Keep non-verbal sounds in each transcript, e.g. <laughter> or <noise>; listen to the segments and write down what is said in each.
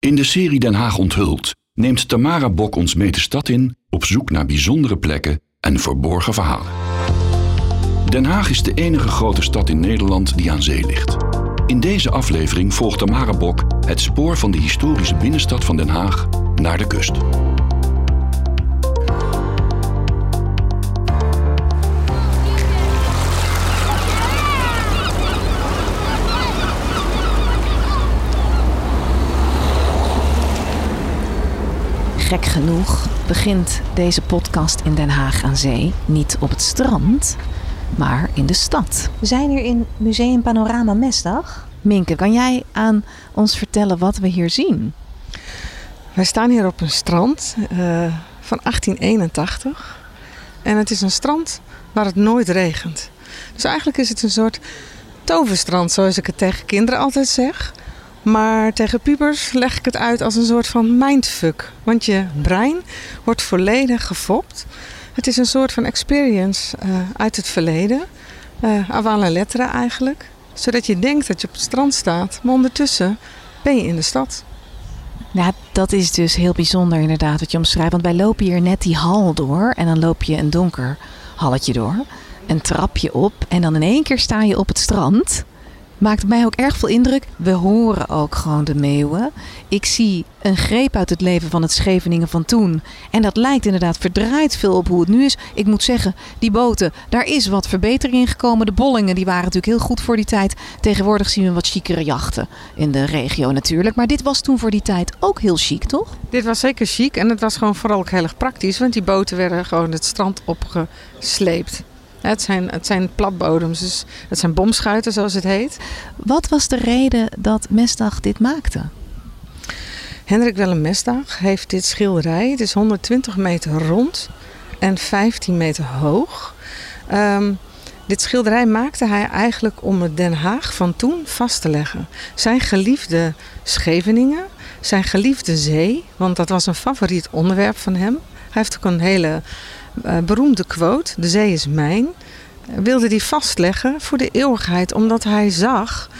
In de serie Den Haag onthult neemt Tamara Bok ons mee de stad in op zoek naar bijzondere plekken en verborgen verhalen. Den Haag is de enige grote stad in Nederland die aan zee ligt. In deze aflevering volgt Tamara Bok het spoor van de historische binnenstad van Den Haag naar de kust. Gek genoeg begint deze podcast in Den Haag aan Zee niet op het strand, maar in de stad. We zijn hier in Museum Panorama Mesdag. Minke, kan jij aan ons vertellen wat we hier zien? Wij staan hier op een strand uh, van 1881. En het is een strand waar het nooit regent. Dus eigenlijk is het een soort toverstrand, zoals ik het tegen kinderen altijd zeg. Maar tegen pubers leg ik het uit als een soort van mindfuck. Want je brein wordt volledig gefopt. Het is een soort van experience uh, uit het verleden. Uh, avant la lettre eigenlijk. Zodat je denkt dat je op het strand staat. Maar ondertussen ben je in de stad. Ja, dat is dus heel bijzonder inderdaad wat je omschrijft. Want wij lopen hier net die hal door. En dan loop je een donker halletje door. Een trapje op. En dan in één keer sta je op het strand maakt mij ook erg veel indruk. We horen ook gewoon de meeuwen. Ik zie een greep uit het leven van het Scheveningen van toen. En dat lijkt inderdaad verdraaid veel op hoe het nu is. Ik moet zeggen, die boten, daar is wat verbetering in gekomen. De bollingen die waren natuurlijk heel goed voor die tijd. Tegenwoordig zien we wat chicere jachten in de regio natuurlijk. Maar dit was toen voor die tijd ook heel chic, toch? Dit was zeker chic en het was gewoon vooral ook heel erg praktisch. Want die boten werden gewoon het strand opgesleept. Het zijn, het zijn platbodems, dus het zijn bomschuiten zoals het heet. Wat was de reden dat Mesdag dit maakte? Hendrik Willem Mesdag heeft dit schilderij. Het is 120 meter rond en 15 meter hoog. Um, dit schilderij maakte hij eigenlijk om het Den Haag van toen vast te leggen. Zijn geliefde Scheveningen, zijn geliefde zee, want dat was een favoriet onderwerp van hem. Hij heeft ook een hele beroemde quote: De zee is mijn. Wilde hij vastleggen voor de eeuwigheid, omdat hij zag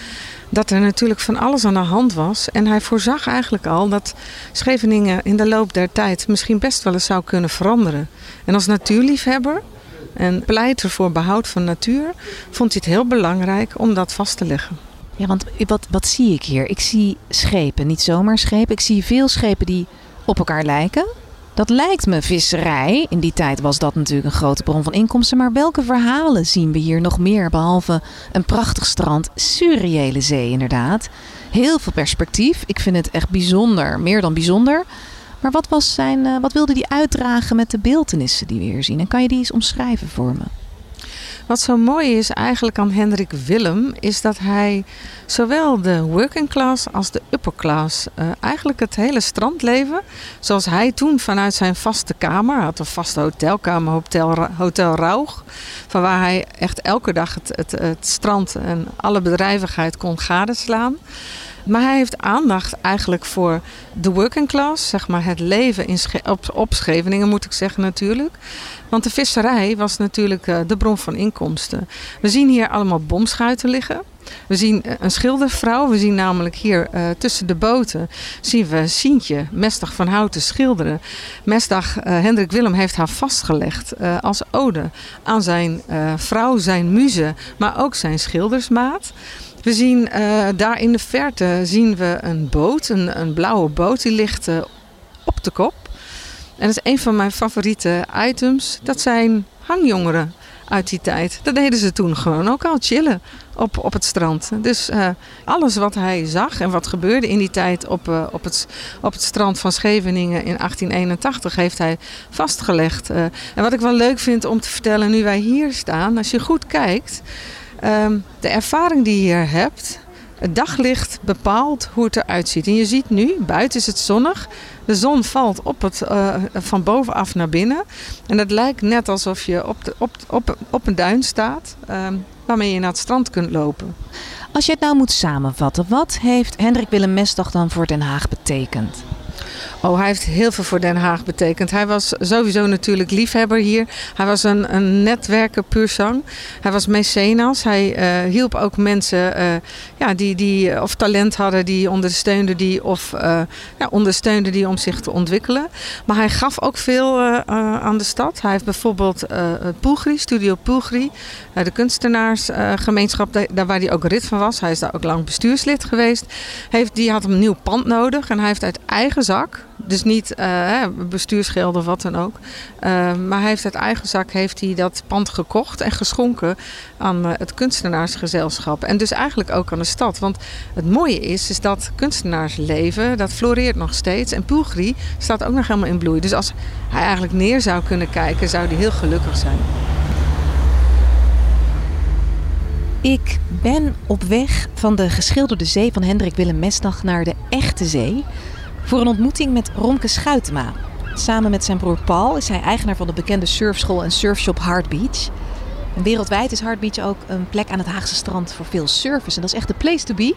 dat er natuurlijk van alles aan de hand was. En hij voorzag eigenlijk al dat Scheveningen in de loop der tijd misschien best wel eens zou kunnen veranderen. En als natuurliefhebber en pleiter voor behoud van natuur, vond hij het heel belangrijk om dat vast te leggen. Ja, want wat, wat zie ik hier? Ik zie schepen, niet zomaar schepen. Ik zie veel schepen die op elkaar lijken. Dat lijkt me visserij. In die tijd was dat natuurlijk een grote bron van inkomsten. Maar welke verhalen zien we hier nog meer? Behalve een prachtig strand, surreële zee inderdaad. Heel veel perspectief. Ik vind het echt bijzonder, meer dan bijzonder. Maar wat, was zijn, uh, wat wilde hij uitdragen met de beeldenissen die we hier zien? En kan je die eens omschrijven voor me? Wat zo mooi is eigenlijk aan Hendrik Willem, is dat hij zowel de working class als de upper class, uh, eigenlijk het hele strandleven, zoals hij toen vanuit zijn vaste kamer, had een vaste hotelkamer, Hotel, Hotel Rauch, van waar hij echt elke dag het, het, het strand en alle bedrijvigheid kon gadeslaan. Maar hij heeft aandacht eigenlijk voor de working class, zeg maar het leven in op, Scheveningen moet ik zeggen natuurlijk. Want de visserij was natuurlijk uh, de bron van inkomsten. We zien hier allemaal bomschuiten liggen. We zien eh, een schildervrouw. We zien namelijk hier uh, tussen de boten zien we Sientje, Mesdag van Houten, schilderen. Mesdag, uh, Hendrik Willem heeft haar vastgelegd als ode aan zijn vrouw, zijn muze, maar ook zijn schildersmaat. We zien uh, daar in de verte zien we een boot, een, een blauwe boot, die ligt uh, op de kop. En dat is een van mijn favoriete items. Dat zijn hangjongeren uit die tijd. Dat deden ze toen gewoon ook al chillen op, op het strand. Dus uh, alles wat hij zag en wat gebeurde in die tijd op, op, het, op het strand van Scheveningen in 1881 heeft hij vastgelegd. En wat ik wel leuk vind om te vertellen nu wij hier staan, als je goed kijkt, um, de ervaring die je hier hebt, het daglicht bepaalt hoe het eruit ziet. En je ziet nu, buiten is het zonnig. De zon valt op het, uh, van bovenaf naar binnen. En het lijkt net alsof je op, de, op, op, een duin staat, um, waarmee je naar het strand kunt lopen. Als je het nou moet samenvatten, wat heeft Hendrik Willem Mesdag dan voor Den Haag betekend? Oh, hij heeft heel veel voor Den Haag betekend. Hij was sowieso natuurlijk liefhebber hier. Hij was een, een netwerker puur zang. Hij was mecenas. Hij uh, hielp ook mensen uh, ja, die, die of talent hadden, die ondersteunde die of uh, ja, ondersteunde die om zich te ontwikkelen. Maar hij gaf ook veel aan de stad. Hij heeft bijvoorbeeld Poelgri, Studio Poelgri, de kunstenaarsgemeenschap, daar waar hij ook rit van was. Hij is daar ook lang bestuurslid geweest. Heeft, die had een nieuw pand nodig en hij heeft uit eigen zak dus niet uh, bestuursgeld of wat dan ook. Uh, maar hij heeft uit eigen zak heeft hij dat pand gekocht en geschonken aan uh, het kunstenaarsgezelschap. En dus eigenlijk ook aan de stad. Want het mooie is, is dat kunstenaarsleven, dat floreert nog steeds. En Poelgri staat ook nog helemaal in bloei. Dus als hij eigenlijk neer zou kunnen kijken, zou hij heel gelukkig zijn. Ik ben op weg van de geschilderde zee van Hendrik Willem Mesdag naar de echte zee voor een ontmoeting met Romke Schuitema. Samen met zijn broer Paul is hij eigenaar van de bekende surfschool en surfshop Hard Beach. En wereldwijd is Hard Beach ook een plek aan het Haagse strand voor veel surfers. En dat is echt de place to be.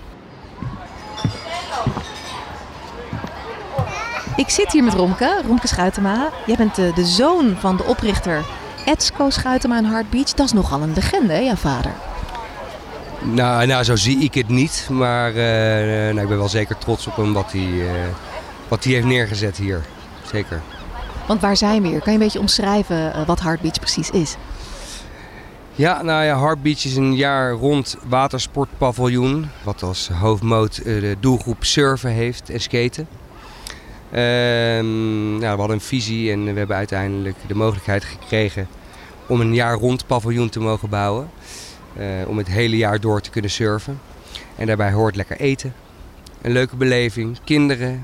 Ik zit hier met Romke, Romke Schuitema. Jij bent de, zoon van de oprichter Edsco Schuitema in Hard Beach. Dat is nogal een legende, hè, vader? Nou, nou, zo zie ik het niet. Maar uh, nou, ik ben wel zeker trots op hem wat hij, uh, wat hij heeft neergezet hier. Zeker. Want waar zijn we hier? Kan je een beetje omschrijven uh, wat Hard Beach precies is? Ja, nou ja, Hard Beach is een jaar rond watersportpaviljoen. Wat als hoofdmoot de doelgroep surfen heeft en skaten. Ehm, nou, we hadden een visie en we hebben uiteindelijk de mogelijkheid gekregen om een jaar rond paviljoen te mogen bouwen. Uh, om het hele jaar door te kunnen surfen. En daarbij hoort lekker eten. Een leuke beleving. Kinderen,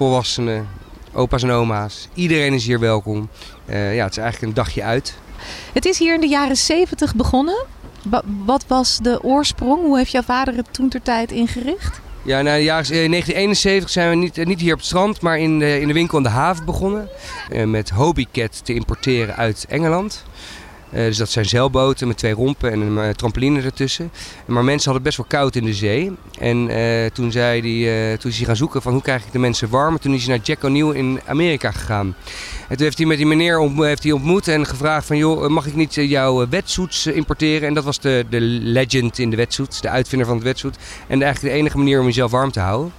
volwassenen, opa's en oma's. Iedereen is hier welkom. Uh, ja, het is eigenlijk een dagje uit. Het is hier in de jaren 70 begonnen. Wat was de oorsprong? Hoe heeft jouw vader het toen ter tijd ingericht? Ja, nou, in jaren 1971 zijn we niet, niet hier op het strand, maar in de, in de winkel aan de haven begonnen. Uh, met Hobbycat te importeren uit Engeland. Uh, dus dat zijn zeilboten met twee rompen en een uh, trampoline ertussen. Maar mensen hadden best wel koud in de zee. En uh, toen, zei die, toen is hij gaan zoeken van hoe krijg ik de mensen warm. Toen is hij naar Jack O'Neill in Amerika gegaan. En toen heeft hij met die meneer ont, heeft hij ontmoet en gevraagd van joh, mag ik niet jouw wetsuits importeren? En dat was de, de legend in de wetsuits, de uitvinder van het wetsuit. En eigenlijk de enige manier om jezelf warm te houden.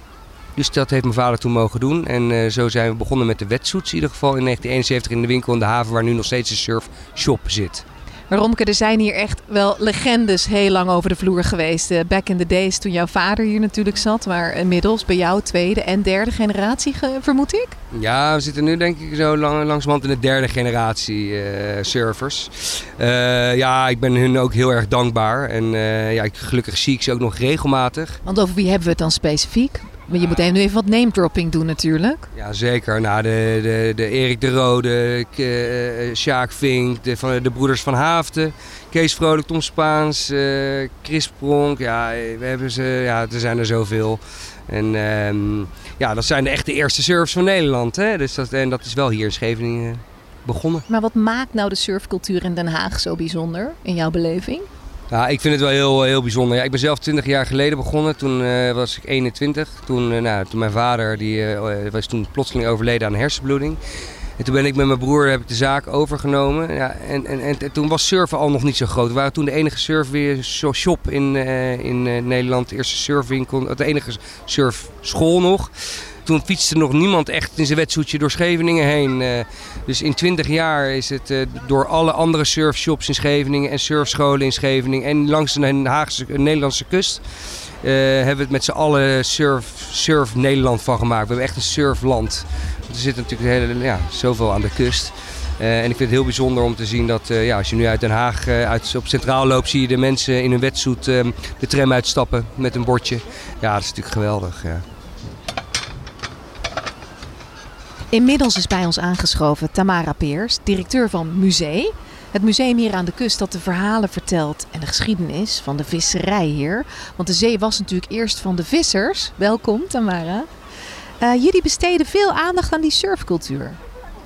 Dus dat heeft mijn vader toen mogen doen. En uh, zo zijn we begonnen met de wetsuits in ieder geval in 1971 in de winkel in de haven waar nu nog steeds een surfshop zit. Maar Romke, er zijn hier echt wel legendes heel lang over de vloer geweest. Uh, back in the days toen jouw vader hier natuurlijk zat. Maar inmiddels bij jou tweede en derde generatie, vermoed ik? Ja, we zitten nu denk ik zo lang, langzamerhand in de derde generatie uh, surfers. Uh, ja, ik ben hun ook heel erg dankbaar. En ja, gelukkig zie ik ze ook nog regelmatig. Want over wie hebben we het dan specifiek? Maar je moet nu even wat name dropping doen natuurlijk. Ja, zeker. Nou, de, de, de Erik de Rode, uh, Sjaak Vink, de, van, de broeders van Haafden, Kees Vrolijk, Tom Spaans, uh, Chris Pronk. Ja, we hebben ze, ja, er zijn er zoveel. En um, ja, dat zijn de echte eerste surfs van Nederland. Hè? Dus dat, en dat is wel hier in Scheveningen begonnen. Maar wat maakt nou de surfcultuur in Den Haag zo bijzonder in jouw beleving? Ja, ik vind het wel heel, heel bijzonder. Ja, ik ben zelf 20 jaar geleden begonnen. Toen uh, was ik 21. Toen, uh, nou, toen mijn vader die, was toen plotseling overleden aan hersenbloeding. En toen ben ik met mijn broer heb ik de zaak overgenomen. Ja, en, en, en, toen was surfen al nog niet zo groot. We waren toen de enige surfshop in, in Nederland. De eerste surfwinkel, de enige surfschool nog. Toen fietste nog niemand echt in zijn wetsuitje door Scheveningen heen. Uh, dus in 20 jaar is het uh, door alle andere surfshops in Scheveningen en surfscholen in Scheveningen en langs de Haagse, Nederlandse kust. Uh, hebben we het met z'n allen surf, surf Nederland van gemaakt. We hebben echt een surfland. Er zit natuurlijk hele, ja, zoveel aan de kust. En ik vind het heel bijzonder om te zien dat ja, als je nu uit Den Haag uit, op Centraal loopt, zie je de mensen in hun wetsuit de tram uitstappen met een bordje. Ja, dat is natuurlijk geweldig. Inmiddels is bij ons aangeschoven Tamara Peers, directeur van Museum. Het museum hier aan de kust dat de verhalen vertelt en de geschiedenis van de visserij hier. Want de zee was natuurlijk eerst van de vissers. Welkom Tamara. Uh, jullie besteden veel aandacht aan die surfcultuur.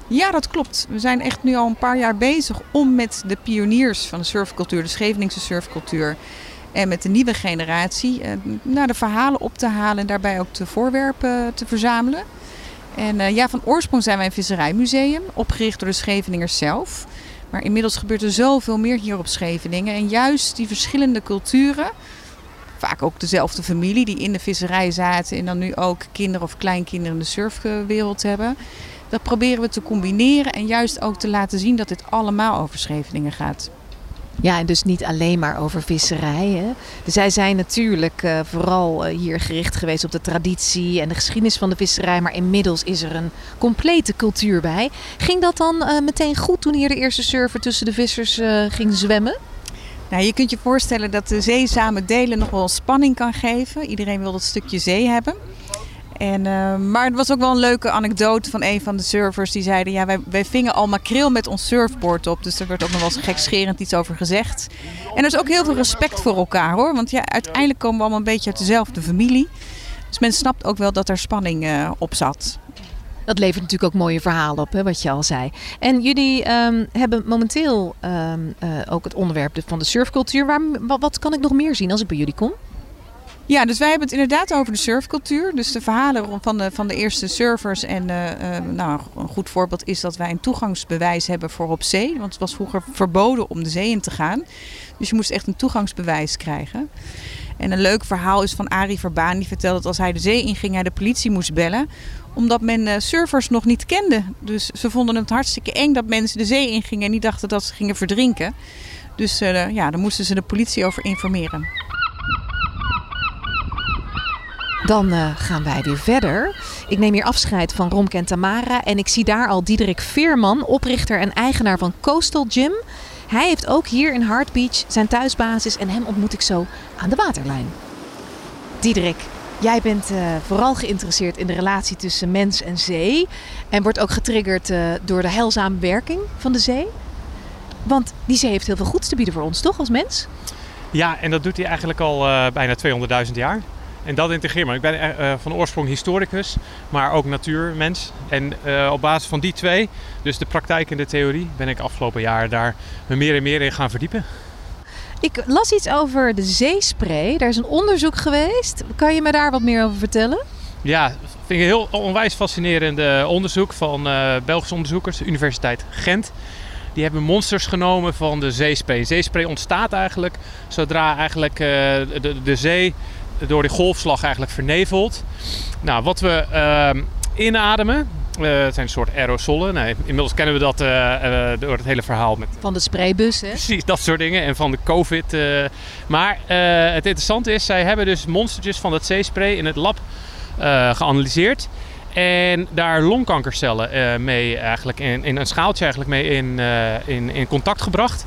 Ja, dat klopt. We zijn echt nu al een paar jaar bezig om met de pioniers van de surfcultuur, de Scheveningse surfcultuur, en met de nieuwe generatie, uh, naar de verhalen op te halen en daarbij ook de voorwerpen te verzamelen. En uh, ja, van oorsprong zijn wij een visserijmuseum, opgericht door de Scheveningers zelf. Maar inmiddels gebeurt er zoveel meer hier op Scheveningen. En juist die verschillende culturen, vaak ook dezelfde familie die in de visserij zaten en dan nu ook kinderen of kleinkinderen in de surfwereld hebben. Dat proberen we te combineren en juist ook te laten zien dat dit allemaal over Scheveningen gaat. Ja, en dus niet alleen maar over visserij. Zij zijn natuurlijk uh, vooral uh, hier gericht geweest op de traditie en de geschiedenis van de visserij. Maar inmiddels is er een complete cultuur bij. Ging dat dan uh, meteen goed toen hier de eerste surfer tussen de vissers ging zwemmen? Nou, je kunt je voorstellen dat de zee samen delen nog wel spanning kan geven. Iedereen wil dat stukje zee hebben. En, uh, maar het was ook wel een leuke anekdote van een van de surfers. Die zeiden, ja, wij, wij vingen al makreel met ons surfboard op. Dus er werd ook nog wel eens gekscherend iets over gezegd. En er is ook heel veel respect voor elkaar hoor. Want ja, uiteindelijk komen we allemaal een beetje uit dezelfde familie. Dus men snapt ook wel dat er spanning uh, op zat. Dat levert natuurlijk ook mooie verhalen op, hè, wat je al zei. En jullie um, hebben momenteel um, uh, ook het onderwerp van de surfcultuur. Waar, wat kan ik nog meer zien als ik bij jullie kom? Ja, dus wij hebben het inderdaad over de surfcultuur. Dus de verhalen van de, van de eerste surfers. En uh, uh, nou, een goed voorbeeld is dat wij een toegangsbewijs hebben voor op zee. Want het was vroeger verboden om de zee in te gaan. Dus je moest echt een toegangsbewijs krijgen. En een leuk verhaal is van Arie Verbaan. Die vertelde dat als hij de zee inging, hij de politie moest bellen. Omdat men uh, surfers nog niet kende. Dus ze vonden het hartstikke eng dat mensen de zee ingingen en niet dachten dat ze gingen verdrinken. Dus ja, daar moesten ze de politie over informeren. Dan uh, gaan wij weer verder. Ik neem hier afscheid van Romke en Tamara. En ik zie daar al Diederik Veerman, oprichter en eigenaar van Coastal Gym. Hij heeft ook hier in Hard Beach zijn thuisbasis en hem ontmoet ik zo aan de waterlijn. Diederik, jij bent uh, vooral geïnteresseerd in de relatie tussen mens en zee. En wordt ook getriggerd uh, door de heilzame werking van de zee. Want die zee heeft heel veel goeds te bieden voor ons, toch, als mens? Ja, en dat doet hij eigenlijk al bijna 200.000 jaar. En dat integreer Ik ben uh, van oorsprong historicus, maar ook natuurmens. En uh, op basis van die twee, dus de praktijk en de theorie, ben ik afgelopen jaar daar me meer en meer in gaan verdiepen. Ik las iets over de zeespray. Daar is een onderzoek geweest. Kan je me daar wat meer over vertellen? Ja, vind ik een heel onwijs fascinerend onderzoek van uh, Belgische onderzoekers, de Universiteit Gent. Die hebben monsters genomen van de zeespray. Zeespray ontstaat eigenlijk zodra eigenlijk de, de zee door die golfslag eigenlijk verneveld. Nou, wat we uh, inademen, uh, het zijn een soort aerosolen. Nee, inmiddels kennen we dat uh, uh, door het hele verhaal. Met... Van de spraybus, hè? Precies, dat soort dingen. En van de COVID. Maar het interessante is, zij hebben dus monstertjes van dat zeespray in het lab geanalyseerd. En daar longkankercellen mee eigenlijk in, in, een schaaltje eigenlijk mee in, in, in contact gebracht.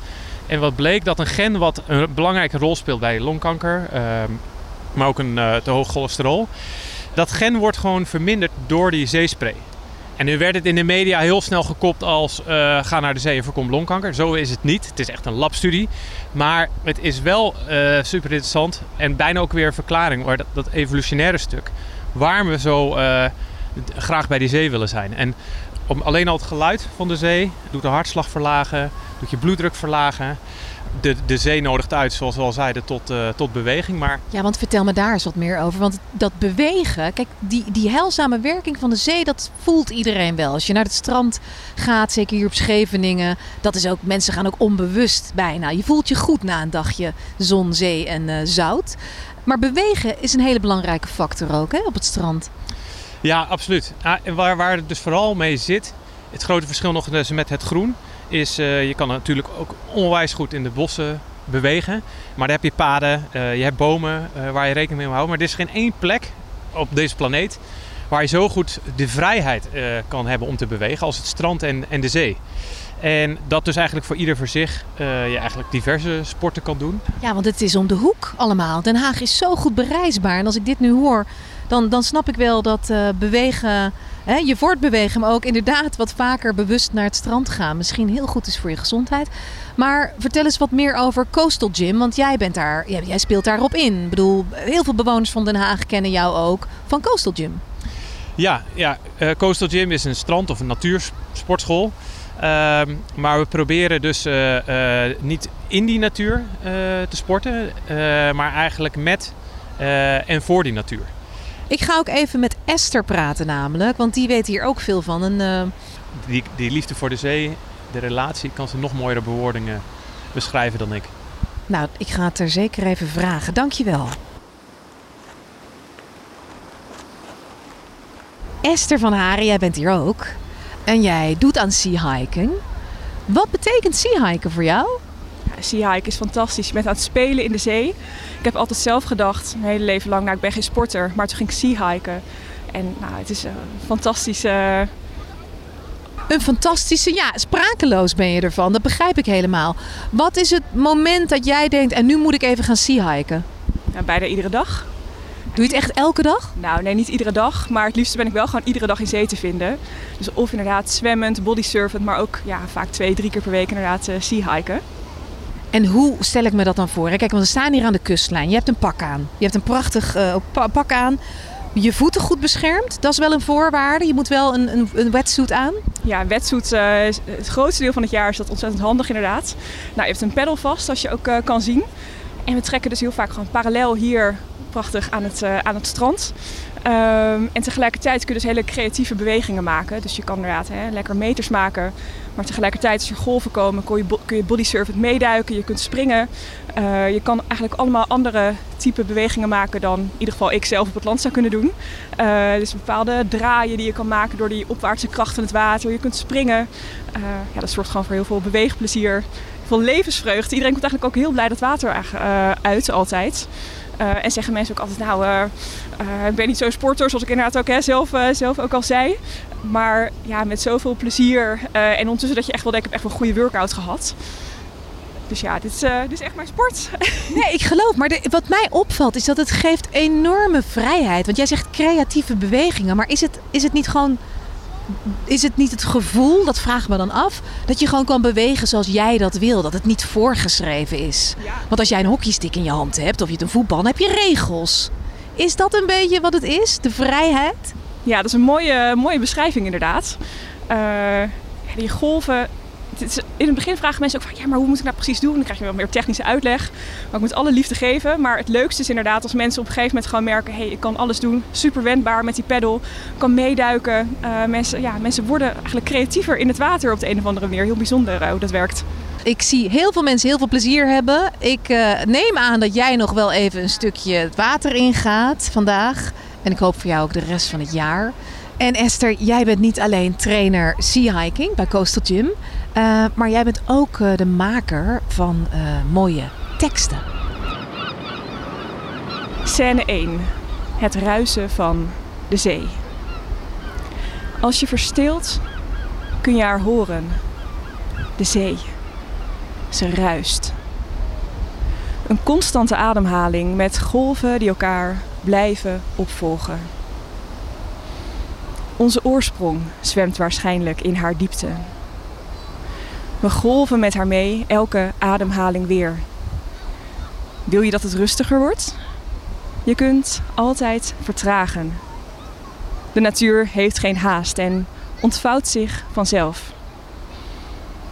En wat bleek dat een gen wat een belangrijke rol speelt bij longkanker ehm, maar ook een uh, te hoog cholesterol. Dat gen wordt gewoon verminderd door die zeespray. En nu werd het in de media heel snel gekopt als uh, ga naar de zee en voorkom longkanker. Zo is het niet. Het is echt een labstudie. Maar het is wel uh, super interessant en bijna ook weer een verklaring, dat, dat evolutionaire stuk. Waarom we zo graag bij die zee willen zijn. En om, alleen al het geluid van de zee doet de hartslag verlagen, doet je bloeddruk verlagen de, de zee nodigt uit, zoals we al zeiden, tot, uh, tot beweging. Maar... Ja, want vertel me daar eens wat meer over. Want dat bewegen, kijk, die, die heilzame werking van de zee, dat voelt iedereen wel. Als je naar het strand gaat, zeker hier op Scheveningen, dat is ook, mensen gaan ook onbewust bijna. Je voelt je goed na een dagje zon, zee en uh, zout. Maar bewegen is een hele belangrijke factor ook hè, op het strand. Ja, absoluut. Ah, waar, waar het dus vooral mee zit, het grote verschil nog dus met het groen is, uh, je kan natuurlijk ook onwijs goed in de bossen bewegen. Maar daar heb je paden, uh, je hebt bomen uh, waar je rekening mee moet houden. Maar er is geen één plek op deze planeet waar je zo goed de vrijheid kan hebben om te bewegen als het strand en, en de zee. En dat dus eigenlijk voor ieder voor zich je eigenlijk diverse sporten kan doen. Ja, want het is om de hoek allemaal. Den Haag is zo goed bereisbaar. En als ik dit nu hoor, dan, dan snap ik wel dat bewegen hè, je voortbewegen, maar ook inderdaad wat vaker bewust naar het strand gaan. Misschien heel goed is voor je gezondheid. Maar vertel eens wat meer over Coastal Gym, want jij, bent daar, jij speelt daarop in. Ik bedoel, heel veel bewoners van Den Haag kennen jou ook van Coastal Gym. Ja, ja uh, Coastal Gym is een strand- of een natuursportschool. Uh, maar we proberen dus uh, uh, niet in die natuur te sporten, maar eigenlijk met en voor die natuur. Ik ga ook even met Esther praten namelijk, want die weet hier ook veel van. En, uh... die, die liefde voor de zee, de relatie, kan ze nog mooiere bewoordingen beschrijven dan ik. Nou, ik ga het er zeker even vragen. Dankjewel. Esther van Haren, jij bent hier ook. En jij doet aan sea hiking. Wat betekent sea hiken voor jou? Sea hiken is fantastisch. Je bent aan het spelen in de zee. Ik heb altijd zelf gedacht, mijn hele leven lang, nou ik ben geen sporter. Maar toen ging ik sea hiken. En nou, het is een fantastische... Een fantastische, ja, sprakeloos ben je ervan. Dat begrijp ik helemaal. Wat is het moment dat jij denkt, en nu moet ik even gaan sea hiken? Ja, bijna iedere dag. Doe je het echt elke dag? Nou, nee, niet iedere dag. Maar het liefst ben ik wel gewoon iedere dag in zee te vinden. Dus of inderdaad zwemmend, bodysurfend, maar ook ja, vaak twee, drie keer per week inderdaad uh, sea hiken. En hoe stel ik me dat dan voor? Kijk, want we staan hier aan de kustlijn. Je hebt een pak aan. Je hebt een prachtig uh, pak aan. Je voeten goed beschermd, dat is wel een voorwaarde. Je moet wel een, een, een wetsuit aan. Ja, een wetsuit, uh, het grootste deel van het jaar is dat ontzettend handig inderdaad. Nou, je hebt een pedal vast, als je ook uh, kan zien. En we trekken dus heel vaak gewoon parallel hier prachtig aan het, uh, aan het strand. Um, en tegelijkertijd kun je dus hele creatieve bewegingen maken. Dus je kan inderdaad hè, lekker meters maken. Maar tegelijkertijd als er golven komen kun je, kun je bodysurfend meeduiken. Je kunt springen. Uh, je kan eigenlijk allemaal andere type bewegingen maken dan in ieder geval ik zelf op het land zou kunnen doen. Uh, dus bepaalde draaien die je kan maken door die opwaartse kracht van het water. Je kunt springen. Ja, dat zorgt gewoon voor heel veel beweegplezier. Veel levensvreugde. Iedereen komt eigenlijk ook heel blij dat water uit altijd. Uh, en zeggen mensen ook altijd, nou, uh, uh, ik ben niet zo'n sporter, zoals ik inderdaad ook hè, zelf, zelf ook al zei. Maar ja, met zoveel plezier en ondertussen dat je echt wel denkt, ik heb echt wel een goede workout gehad. Dus ja, dit is, dit echt mijn sport. <laughs> Nee, ik geloof. Maar wat mij opvalt is dat het geeft enorme vrijheid. Want jij zegt creatieve bewegingen. Maar is het, is het niet gewoon is het niet het gevoel, dat vragen we dan af, dat je gewoon kan bewegen zoals jij dat wil? Dat het niet voorgeschreven is? Ja. Want als jij een hockeystick in je hand hebt of je hebt een voetbal, dan heb je regels. Is dat een beetje wat het is, de vrijheid? Ja, dat is een mooie, mooie beschrijving inderdaad. Uh, die golven, in het begin vragen mensen ook van ja, maar hoe moet ik dat precies doen? Dan krijg je wel meer technische uitleg. Maar ik moet alle liefde geven. Maar het leukste is inderdaad als mensen op een gegeven moment gewoon merken: hé, hey, ik kan alles doen. Super wendbaar met die pedal. kan meeduiken. Uh, mensen, ja, mensen worden eigenlijk creatiever in het water op de een of andere manier. Heel bijzonder uh, hoe dat werkt. Ik zie heel veel mensen heel veel plezier hebben. Ik uh, neem aan dat jij nog wel even een stukje het water ingaat vandaag. En ik hoop voor jou ook de rest van het jaar. En Esther, jij bent niet alleen trainer sea hiking bij Coastal Gym. Uh, maar jij bent ook uh, de maker van uh, mooie teksten. Scène 1. Het ruisen van de zee. Als je verstilt, kun je haar horen. De zee. Ze ruist. Een constante ademhaling met golven die elkaar blijven opvolgen. Onze oorsprong zwemt waarschijnlijk in haar diepte. We golven met haar mee, elke ademhaling weer. Wil je dat het rustiger wordt? Je kunt altijd vertragen. De natuur heeft geen haast en ontvouwt zich vanzelf.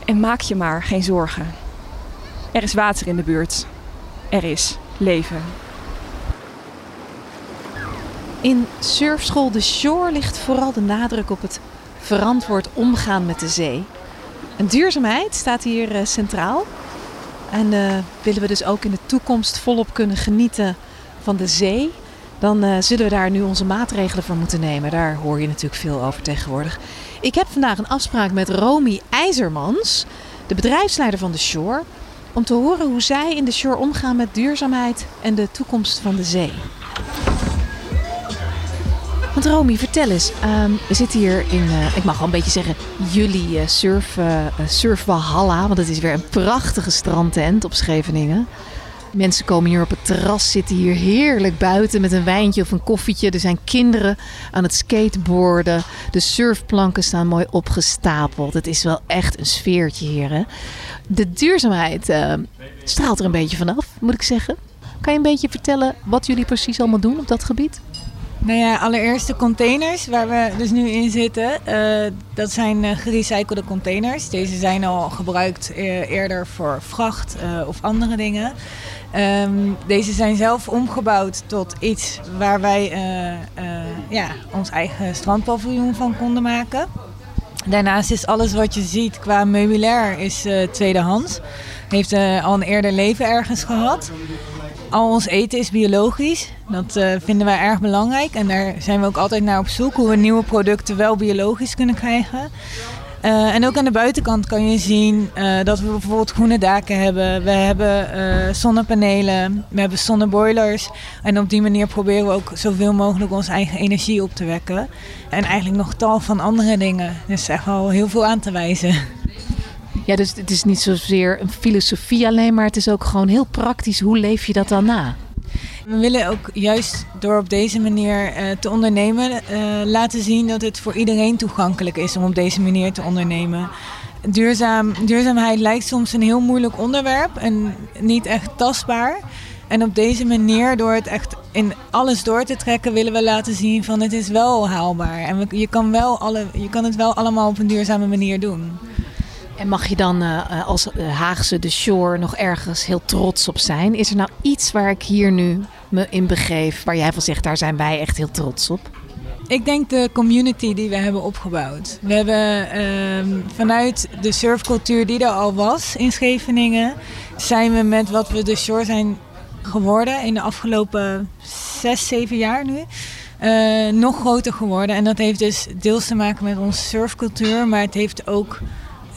En maak je maar geen zorgen. Er is water in de buurt. Er is leven. In surfschool The Shore ligt vooral de nadruk op het verantwoord omgaan met de zee. En duurzaamheid staat hier uh, centraal. En uh, willen we dus ook in de toekomst volop kunnen genieten van de zee, dan uh, zullen we daar nu onze maatregelen voor moeten nemen. Daar hoor je natuurlijk veel over tegenwoordig. Ik heb vandaag een afspraak met Romy IJzermans, de bedrijfsleider van de Shore, om te horen hoe zij in de Shore omgaan met duurzaamheid en de toekomst van de zee. Want Romy, vertel eens. Um, we zitten hier in, uh, ik mag wel een beetje zeggen, jullie uh, surf, uh. Want het is weer een prachtige strandtent op Scheveningen. Mensen komen hier op het terras, zitten hier heerlijk buiten met een wijntje of een koffietje. Er zijn kinderen aan het skateboarden. De surfplanken staan mooi opgestapeld. Het is wel echt een sfeertje hier. Hè? De duurzaamheid straalt er een beetje vanaf, moet ik zeggen. Kan je een beetje vertellen wat jullie precies allemaal doen op dat gebied? Nou ja, allereerst de containers waar we dus nu in zitten. Uh, dat zijn uh, gerecyclede containers. Deze zijn al gebruikt uh, eerder voor vracht of andere dingen. Um, deze zijn zelf omgebouwd tot iets waar wij ja, ons eigen strandpaviljoen van konden maken. Daarnaast is alles wat je ziet qua meubilair is tweedehands. Heeft al een eerder leven ergens gehad. Al ons eten is biologisch. Dat uh, vinden wij erg belangrijk. En daar zijn we ook altijd naar op zoek. Hoe we nieuwe producten wel biologisch kunnen krijgen. Uh, en ook aan de buitenkant kan je zien uh, dat we bijvoorbeeld groene daken hebben. We hebben zonnepanelen. We hebben zonneboilers. En op die manier proberen we ook zoveel mogelijk onze eigen energie op te wekken. En eigenlijk nog tal van andere dingen. Dus echt wel heel veel aan te wijzen. Ja, dus het is niet zozeer een filosofie alleen, maar het is ook gewoon heel praktisch. Hoe leef je dat dan na? We willen ook juist door op deze manier uh, te ondernemen uh, laten zien dat het voor iedereen toegankelijk is om op deze manier te ondernemen. Duurzaam, duurzaamheid lijkt soms een heel moeilijk onderwerp en niet echt tastbaar. En op deze manier, door het echt in alles door te trekken, willen we laten zien van het is wel haalbaar. En je, kan wel alle, je kan het wel allemaal op een duurzame manier doen. En mag je dan uh, als Haagse de Shore nog ergens heel trots op zijn? Is er nou iets waar ik hier nu me in begeef, waar jij van zegt, daar zijn wij echt heel trots op? Ik denk de community die we hebben opgebouwd. We hebben uh, vanuit de surfcultuur die er al was in Scheveningen, zijn we met wat we de Shore zijn geworden in de afgelopen zes, zeven jaar nu. Nog groter geworden. En dat heeft dus deels te maken met onze surfcultuur, maar het heeft ook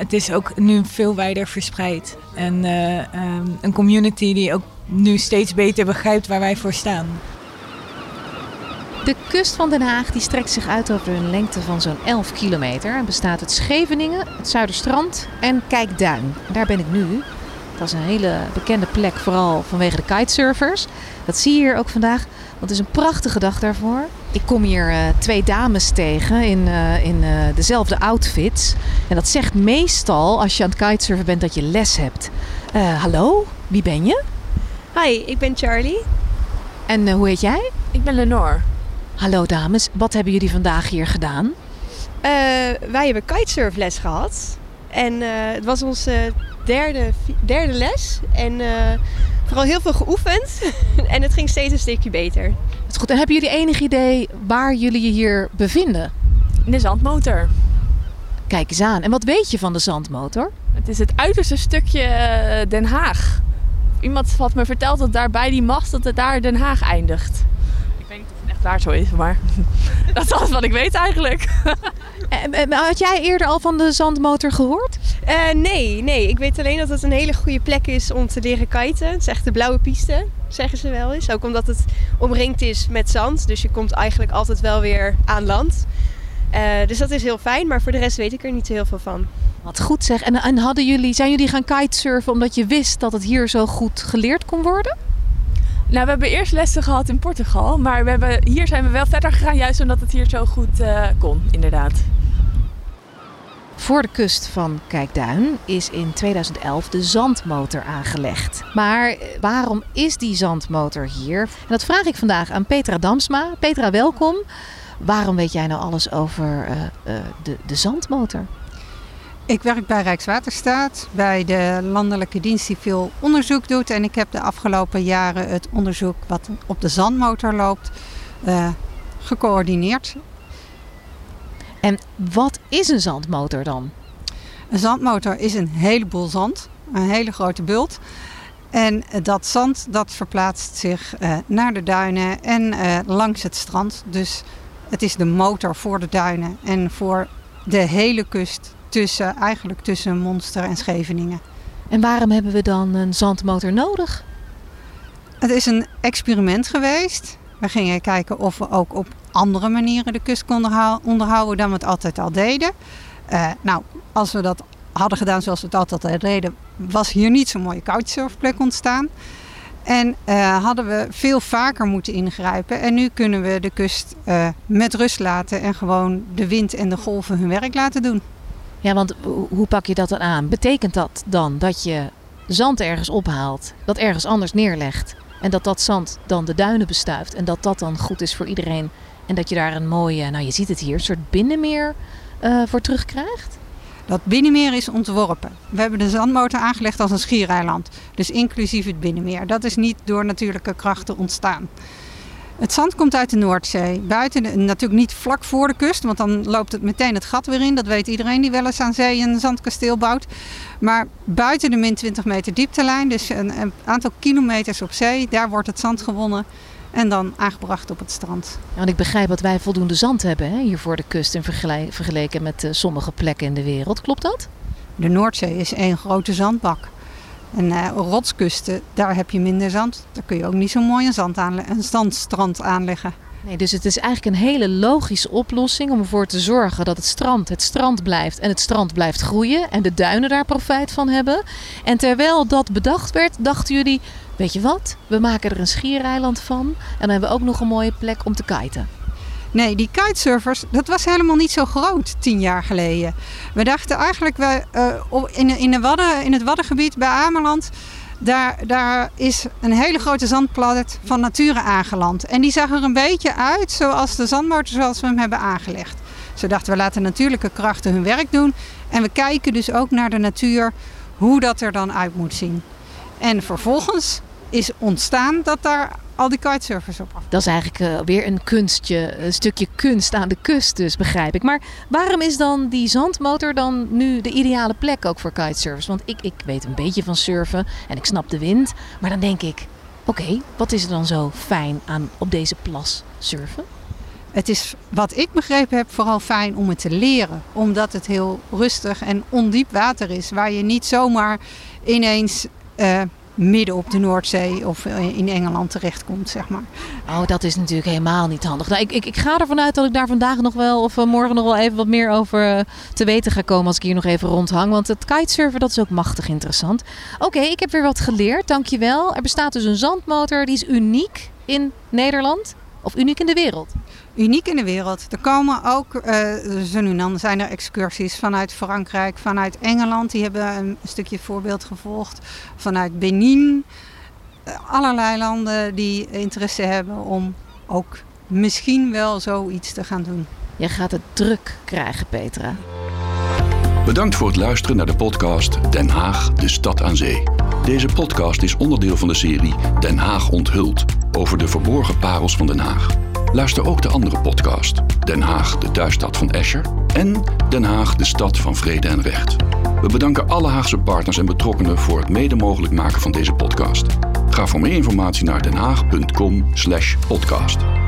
het is ook nu veel wijder verspreid. En uh, um, een community die ook nu steeds beter begrijpt waar wij voor staan. De kust van Den Haag die strekt zich uit over een lengte van zo'n 11 kilometer. En bestaat uit Scheveningen, het Zuiderstrand en Kijkduin. Daar ben ik nu. Dat is een hele bekende plek, vooral vanwege de kitesurfers. Dat zie je hier ook vandaag. Want het is een prachtige dag daarvoor. Ik kom hier uh, twee dames tegen in, uh, in uh, dezelfde outfits. En dat zegt meestal als je aan het kitesurfen bent dat je les hebt. hallo, wie ben je? Hi, ik ben Charlie. En hoe heet jij? Ik ben Lenore. Hallo dames, wat hebben jullie vandaag hier gedaan? wij hebben kitesurfles gehad. En het was onze derde, derde les. En vooral heel veel geoefend. <laughs> en het ging steeds een stukje beter. Dat is goed. En hebben jullie enig idee waar jullie je hier bevinden? In de zandmotor. Kijk eens aan. En wat weet je van de zandmotor? Het is het uiterste stukje eh, Den Haag. Iemand had me verteld dat daar bij die mast dat het daar Den Haag eindigt. Ik weet niet of het echt waar zo is, maar <laughs> dat is alles wat ik weet eigenlijk. <laughs> En, had jij eerder al van de zandmotor gehoord? Uh, nee, nee. Ik weet alleen dat het een hele goede plek is om te leren kiten. Het is echt de blauwe piste, zeggen ze wel eens. Ook omdat het omringd is met zand. Dus je komt eigenlijk altijd wel weer aan land. Uh, dus dat is heel fijn, maar voor de rest weet ik er niet heel veel van. Wat goed zeg. En, en hadden jullie, zijn jullie gaan kitesurfen omdat je wist dat het hier zo goed geleerd kon worden? Nou, we hebben eerst lessen gehad in Portugal, maar we hebben, hier zijn we wel verder gegaan, juist omdat het hier zo goed uh, kon, inderdaad. Voor de kust van Kijkduin is in 2011 de zandmotor aangelegd. Maar eh, waarom is die zandmotor hier? En dat vraag ik vandaag aan Petra Damsma. Petra, welkom. Waarom weet jij nou alles over uh, uh, de, de zandmotor? Ik werk bij Rijkswaterstaat, bij de landelijke dienst die veel onderzoek doet. En ik heb de afgelopen jaren het onderzoek wat op de zandmotor loopt uh, gecoördineerd. En wat is een zandmotor dan? Een zandmotor is een heleboel zand, een hele grote bult. En dat zand dat verplaatst zich uh, naar de duinen en uh, langs het strand. Dus het is de motor voor de duinen en voor de hele kust tussen, eigenlijk tussen Monster en Scheveningen. En waarom hebben we dan een zandmotor nodig? Het is een experiment geweest. We gingen kijken of we ook op andere manieren de kust konden onderhouden dan we het altijd al deden. Uh, nou, als we dat hadden gedaan zoals we het altijd al deden, was hier niet zo'n mooie couchsurfplek ontstaan. En uh, hadden we veel vaker moeten ingrijpen. En nu kunnen we de kust uh, met rust laten en gewoon de wind en de golven hun werk laten doen. Ja, want hoe pak je dat dan aan? Betekent dat dan dat je zand ergens ophaalt, dat ergens anders neerlegt en dat dat zand dan de duinen bestuift en dat dat dan goed is voor iedereen En dat je daar een mooie, nou je ziet het hier, een soort binnenmeer uh, voor terugkrijgt? Dat binnenmeer is ontworpen. We hebben de zandmotor aangelegd als een schiereiland. Dus inclusief het binnenmeer. Dat is niet door natuurlijke krachten ontstaan. Het zand komt uit de Noordzee. Buiten, de, natuurlijk niet vlak voor de kust, want dan loopt het meteen het gat weer in. Dat weet iedereen die wel eens aan zee een zandkasteel bouwt. Maar buiten de min 20 meter dieptelijn, dus een, een aantal kilometers op zee, daar wordt het zand gewonnen en dan aangebracht op het strand. Ja, want ik begrijp dat wij voldoende zand hebben hè, hier voor de kust in vergeleken met uh, sommige plekken in de wereld. Klopt dat? De Noordzee is één grote zandbak. En uh, rotskusten, daar heb je minder zand. Daar kun je ook niet zo mooi een, zand een zandstrand aanleggen. Nee, dus het is eigenlijk een hele logische oplossing om ervoor te zorgen dat het strand het strand blijft en het strand blijft groeien en de duinen daar profijt van hebben. En terwijl dat bedacht werd, dachten jullie, weet je wat, we maken er een schiereiland van en dan hebben we ook nog een mooie plek om te kiten. Nee, die kitesurfers, dat was helemaal niet zo groot tien jaar geleden. We dachten eigenlijk, we, uh, in, in, de Wadden, in het Waddengebied bij Ameland, daar, daar is een hele grote zandplaat van nature aangeland. En die zag er een beetje uit zoals de zandmotor zoals we hem hebben aangelegd. Ze dachten, we laten natuurlijke krachten hun werk doen. En we kijken dus ook naar de natuur, hoe dat er dan uit moet zien. En vervolgens is ontstaan dat daar al die kitesurfers op af. Dat is eigenlijk uh, weer een kunstje, een stukje kunst aan de kust dus, begrijp ik. Maar waarom is dan die zandmotor dan nu de ideale plek ook voor kitesurfers? Want ik, ik weet een beetje van surfen en ik snap de wind. Maar dan denk ik, oké, wat is er dan zo fijn aan op deze plas surfen? Het is, wat ik begrepen heb, vooral fijn om het te leren. Omdat het heel rustig en ondiep water is. Waar je niet zomaar ineens... Uh, midden op de Noordzee of in Engeland terechtkomt, zeg maar. Oh, dat is natuurlijk helemaal niet handig. Nou, ik, ik, ik ga ervan uit dat ik daar vandaag nog wel of eh, morgen nog wel even wat meer over eh, te weten ga komen als ik hier nog even rondhang. Want het kitesurfen, dat is ook machtig interessant. Oké, ik heb weer wat geleerd, dankjewel. Er bestaat dus een zandmotor, die is uniek in Nederland. Of uniek in de wereld? Uniek in de wereld. Er komen ook, uh, zo nu dan zijn er excursies vanuit Frankrijk, vanuit Engeland. Die hebben een stukje voorbeeld gevolgd. Vanuit Benin. Uh, allerlei landen die interesse hebben om ook misschien wel zoiets te gaan doen. Je gaat het druk krijgen, Petra. Bedankt voor het luisteren naar de podcast Den Haag, de stad aan zee. Deze podcast is onderdeel van de serie Den Haag onthult over de verborgen parels van Den Haag. Luister ook de andere podcast: Den Haag, de thuisstad van Escher en Den Haag, de stad van vrede en recht. We bedanken alle Haagse partners en betrokkenen voor het mede mogelijk maken van deze podcast. Ga voor meer informatie naar denhaag.com/podcast.